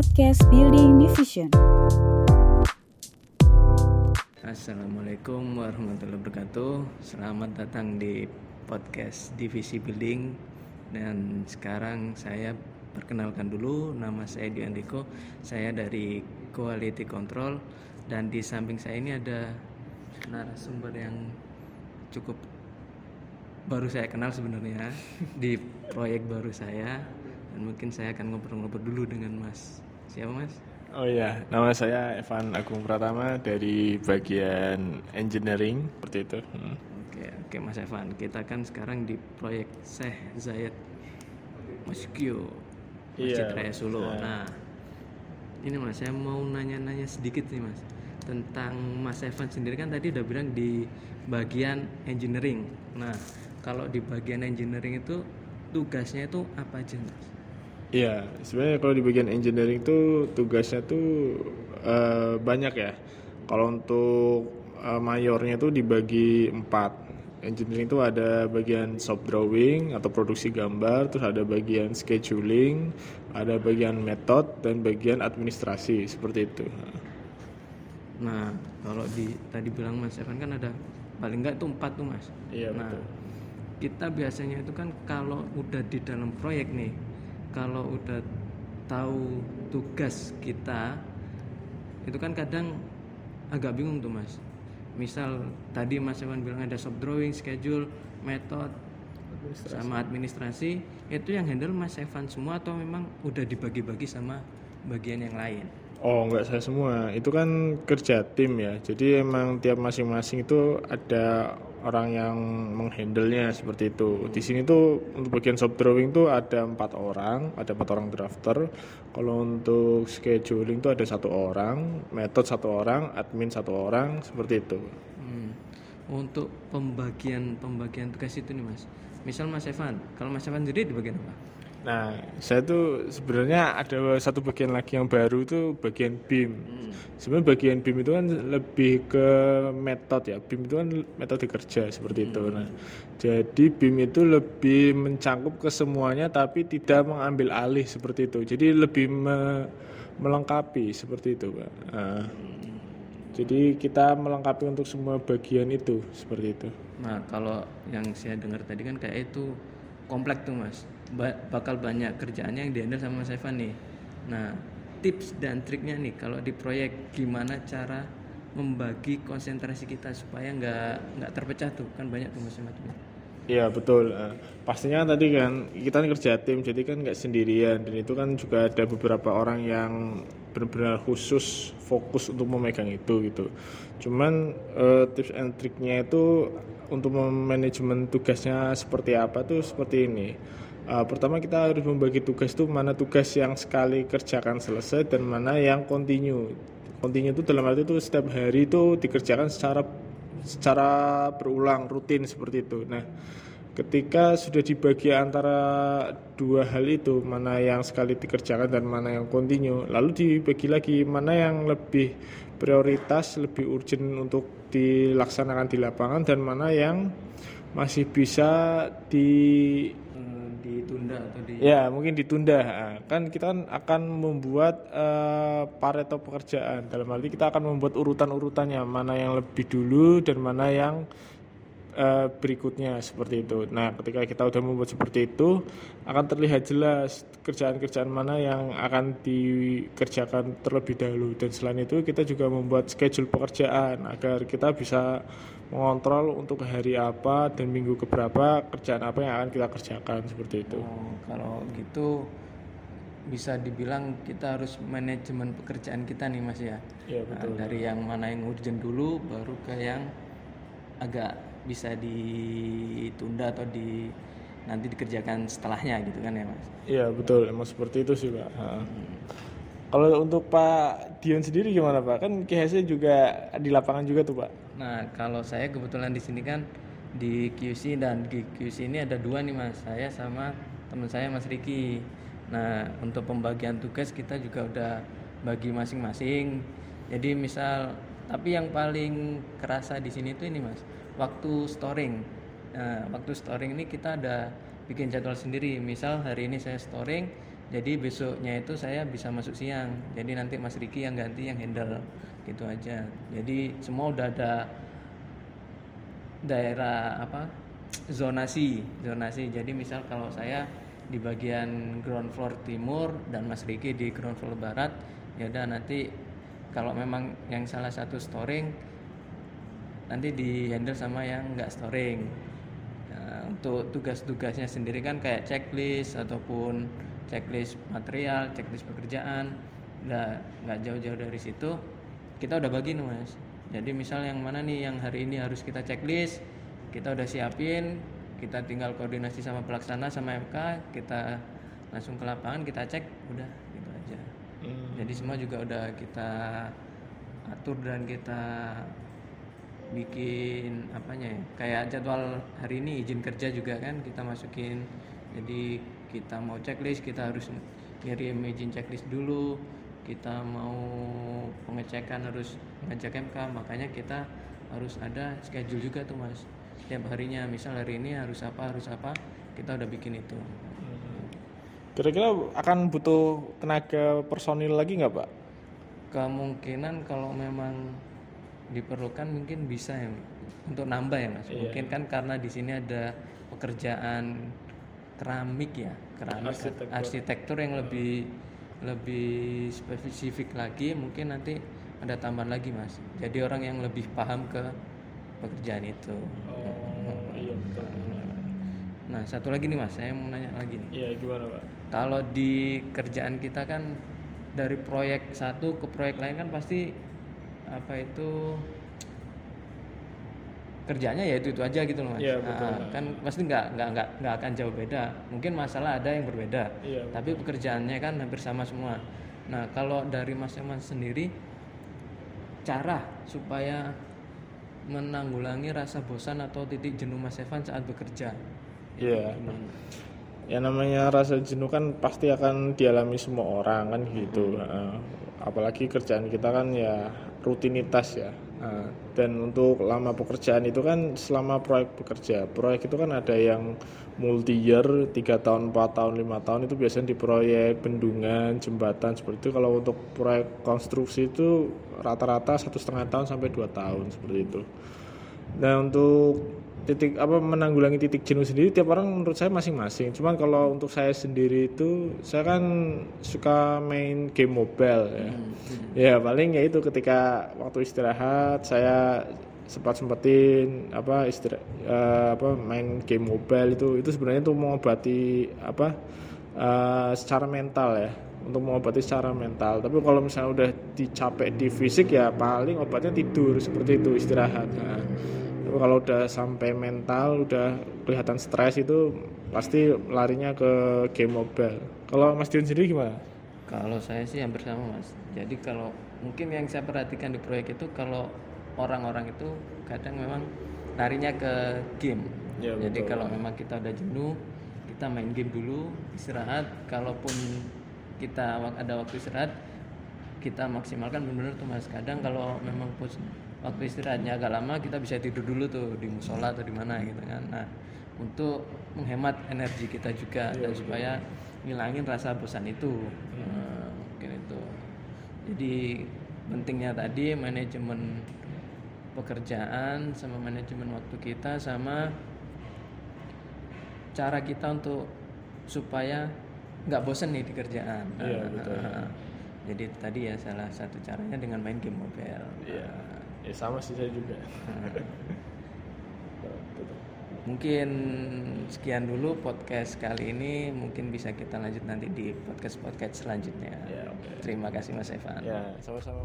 podcast Building Division. Assalamualaikum warahmatullahi wabarakatuh. Selamat datang di podcast Divisi Building dan sekarang saya perkenalkan dulu nama saya Dian Diko. Saya dari Quality Control dan di samping saya ini ada narasumber yang cukup baru saya kenal sebenarnya di proyek baru saya dan mungkin saya akan ngobrol-ngobrol dulu dengan Mas. Siapa Mas? Oh iya, nama saya Evan Agung Pratama dari bagian engineering seperti itu. Hmm. Oke, oke Mas Evan. Kita kan sekarang di proyek Syekh Zayed Masjid Masjid Iya, Raya Solo. Nah. Nah, ini Mas, saya mau nanya-nanya sedikit nih Mas tentang Mas Evan sendiri kan tadi udah bilang di bagian engineering. Nah, kalau di bagian engineering itu tugasnya itu apa aja Mas? Iya, sebenarnya kalau di bagian engineering tuh tugasnya tuh eh, banyak ya. Kalau untuk eh, mayornya tuh dibagi empat. Engineering itu ada bagian shop drawing atau produksi gambar, terus ada bagian scheduling, ada bagian metode dan bagian administrasi seperti itu. Nah, kalau di tadi bilang Mas Evan kan ada paling enggak tuh empat tuh Mas. Iya, Nah, betul. kita biasanya itu kan kalau udah di dalam proyek nih, kalau udah tahu tugas kita, itu kan kadang agak bingung tuh Mas. Misal tadi Mas Evan bilang ada shop drawing, schedule, metode, sama administrasi, itu yang handle Mas Evan semua atau memang udah dibagi-bagi sama bagian yang lain? Oh, enggak saya semua. Itu kan kerja tim ya. Jadi emang tiap masing-masing itu ada orang yang menghandle-nya seperti itu. Di sini tuh untuk bagian shop drawing tuh ada empat orang, ada empat orang drafter. Kalau untuk scheduling tuh ada satu orang, metode satu orang, admin satu orang, seperti itu. Hmm. Untuk pembagian pembagian tugas itu nih mas, misal Mas Evan, kalau Mas Evan sendiri di bagian apa? Nah, saya tuh sebenarnya ada satu bagian lagi yang baru itu bagian BIM. Sebenarnya bagian BIM itu kan lebih ke metode ya. BIM itu kan metode kerja seperti itu. Nah, jadi BIM itu lebih mencangkup ke semuanya tapi tidak mengambil alih seperti itu. Jadi lebih me- melengkapi seperti itu, Pak. Nah, jadi kita melengkapi untuk semua bagian itu seperti itu. Nah kalau yang saya dengar tadi kan kayak itu kompleks tuh mas, Ba- bakal banyak kerjaannya yang dihandle sama Mas Evan nih. Nah tips dan triknya nih kalau di proyek gimana cara membagi konsentrasi kita supaya nggak nggak terpecah tuh kan banyak tuh macam-macam. Iya betul. Eh, pastinya kan tadi kan kita kan kerja tim, jadi kan nggak sendirian dan itu kan juga ada beberapa orang yang benar-benar khusus fokus untuk memegang itu gitu. Cuman eh, tips and triknya itu untuk manajemen tugasnya seperti apa tuh seperti ini. Eh, pertama kita harus membagi tugas itu mana tugas yang sekali kerjakan selesai dan mana yang continue. Continue itu dalam arti itu setiap hari itu dikerjakan secara secara berulang rutin seperti itu. Nah, ketika sudah dibagi antara dua hal itu, mana yang sekali dikerjakan dan mana yang continue, lalu dibagi lagi mana yang lebih prioritas, lebih urgent untuk dilaksanakan di lapangan dan mana yang masih bisa di ditunda atau di Ya, mungkin ditunda. Nah, Kan kita kan akan membuat eh, pareto pekerjaan. Dalam arti kita akan membuat urutan-urutannya, mana yang lebih dulu dan mana yang eh, berikutnya seperti itu. Nah, ketika kita udah membuat seperti itu, akan terlihat jelas kerjaan-kerjaan mana yang akan dikerjakan terlebih dahulu. Dan selain itu, kita juga membuat schedule pekerjaan agar kita bisa mengontrol untuk hari apa dan minggu keberapa kerjaan apa yang akan kita kerjakan seperti itu. Oh, kalau gitu bisa dibilang kita harus manajemen pekerjaan kita nih mas ya. Iya, Nah, betul. dari yang mana yang urgent dulu, baru ke yang agak bisa ditunda atau di nanti dikerjakan setelahnya gitu kan ya mas. Iya betul, emang seperti itu sih pak. Ha. Kalau untuk Pak Dion sendiri gimana Pak? Kan KHC juga di lapangan juga tuh Pak. Nah kalau saya kebetulan di sini kan di QC dan di QC ini ada dua nih mas, saya sama teman saya Mas Riki. Nah untuk pembagian tugas kita juga udah bagi masing-masing. Jadi misal, tapi yang paling kerasa di sini tuh ini mas, waktu storing. Nah waktu storing ini kita ada bikin jadwal sendiri. Misal hari ini saya storing, jadi besoknya itu saya bisa masuk siang jadi nanti Mas Riki yang ganti yang handle gitu aja jadi semua udah ada daerah apa zonasi zonasi jadi misal kalau saya di bagian ground floor timur dan Mas Riki di ground floor barat ya udah nanti kalau memang yang salah satu storing nanti di handle sama yang nggak storing. Nah, untuk tugas-tugasnya sendiri kan kayak checklist ataupun checklist material checklist pekerjaan nggak nggak jauh-jauh dari situ kita udah bagi nih mas. Jadi misal yang mana nih yang hari ini harus kita checklist kita udah siapin kita tinggal koordinasi sama pelaksana sama MK kita langsung ke lapangan kita cek udah gitu aja. Hmm. jadi semua juga udah kita atur dan kita bikin apanya ya kayak jadwal hari ini izin kerja juga kan kita masukin. Jadi kita mau checklist kita harus ngirim izin checklist dulu. Kita mau pengecekan harus ngecek MK makanya kita harus ada schedule juga tuh mas. Setiap harinya misal hari ini harus apa harus apa kita udah bikin itu. Kira-kira akan butuh tenaga personil lagi nggak Pak? kemungkinan kalau memang diperlukan mungkin bisa ya untuk nambah ya mas Iya. mungkin kan karena di sini ada pekerjaan keramik ya keramik Arsitektur. arsitektur yang lebih lebih spesifik lagi mungkin nanti ada tambahan lagi mas jadi orang yang lebih paham ke pekerjaan itu Oh iya betul. nah satu lagi nih mas saya mau nanya lagi nih Iya gimana Pak? kalau di kerjaan kita kan dari proyek satu ke proyek lain kan pasti apa itu kerjanya ya itu itu aja gitu loh mas betul. Nah, kan pasti nggak nggak nggak nggak akan jauh beda mungkin masalah ada yang berbeda Iya, tapi pekerjaannya kan hampir sama semua nah kalau dari mas Eman sendiri cara supaya menanggulangi rasa bosan atau titik jenuh mas Evan saat bekerja Iya. Ya namanya rasa jenuh kan pasti akan dialami semua orang kan gitu. Heeh. apalagi kerjaan kita kan ya rutinitas ya. Nah, dan untuk lama pekerjaan itu kan selama proyek bekerja. Proyek itu kan ada yang multi year, 3 tahun, 4 tahun, 5 tahun itu biasanya di proyek bendungan, jembatan seperti itu. Kalau untuk proyek konstruksi itu rata-rata satu setengah tahun sampai 2 tahun seperti itu. Nah untuk titik apa menanggulangi titik jenuh sendiri tiap orang menurut saya masing-masing. Cuman kalau untuk saya sendiri itu saya kan suka main game mobile ya. Ya paling ya itu ketika waktu istirahat saya sempat sempetin apa istirahat apa main game mobile itu itu sebenarnya itu mengobati apa eh, secara mental ya untuk mengobati secara mental tapi kalau misalnya udah dicapek di fisik ya paling obatnya tidur seperti itu istirahat Nah, kalau udah sampai mental udah kelihatan stres itu pasti larinya ke game mobile kalau Mas Dion sendiri gimana? Kalau saya sih hampir sama mas. Jadi kalau mungkin yang saya perhatikan di proyek itu kalau orang-orang itu kadang memang larinya ke game. Ya, Jadi betul. kalau memang kita udah jenuh, kita main game dulu, istirahat. Kalaupun kita ada waktu istirahat, kita maksimalkan benar-benar tuh mas. Kadang kalau memang pos- waktu istirahatnya agak lama, kita bisa tidur dulu tuh di musola atau di mana gitu kan. Nah untuk menghemat energi kita juga dan supaya ngilangin rasa bosan itu. Nah, mungkin itu. Jadi pentingnya tadi manajemen pekerjaan sama manajemen waktu kita sama cara kita untuk supaya nggak bosan nih di kerjaan. Iya, Nah, betul. jadi tadi ya salah satu caranya dengan main game mobile. Iya, ya sama sih saya juga. Mungkin sekian dulu podcast kali ini. Mungkin bisa kita lanjut nanti di podcast-podcast selanjutnya. Ya, oke. Terima kasih Mas Evan. Ya, sama-sama.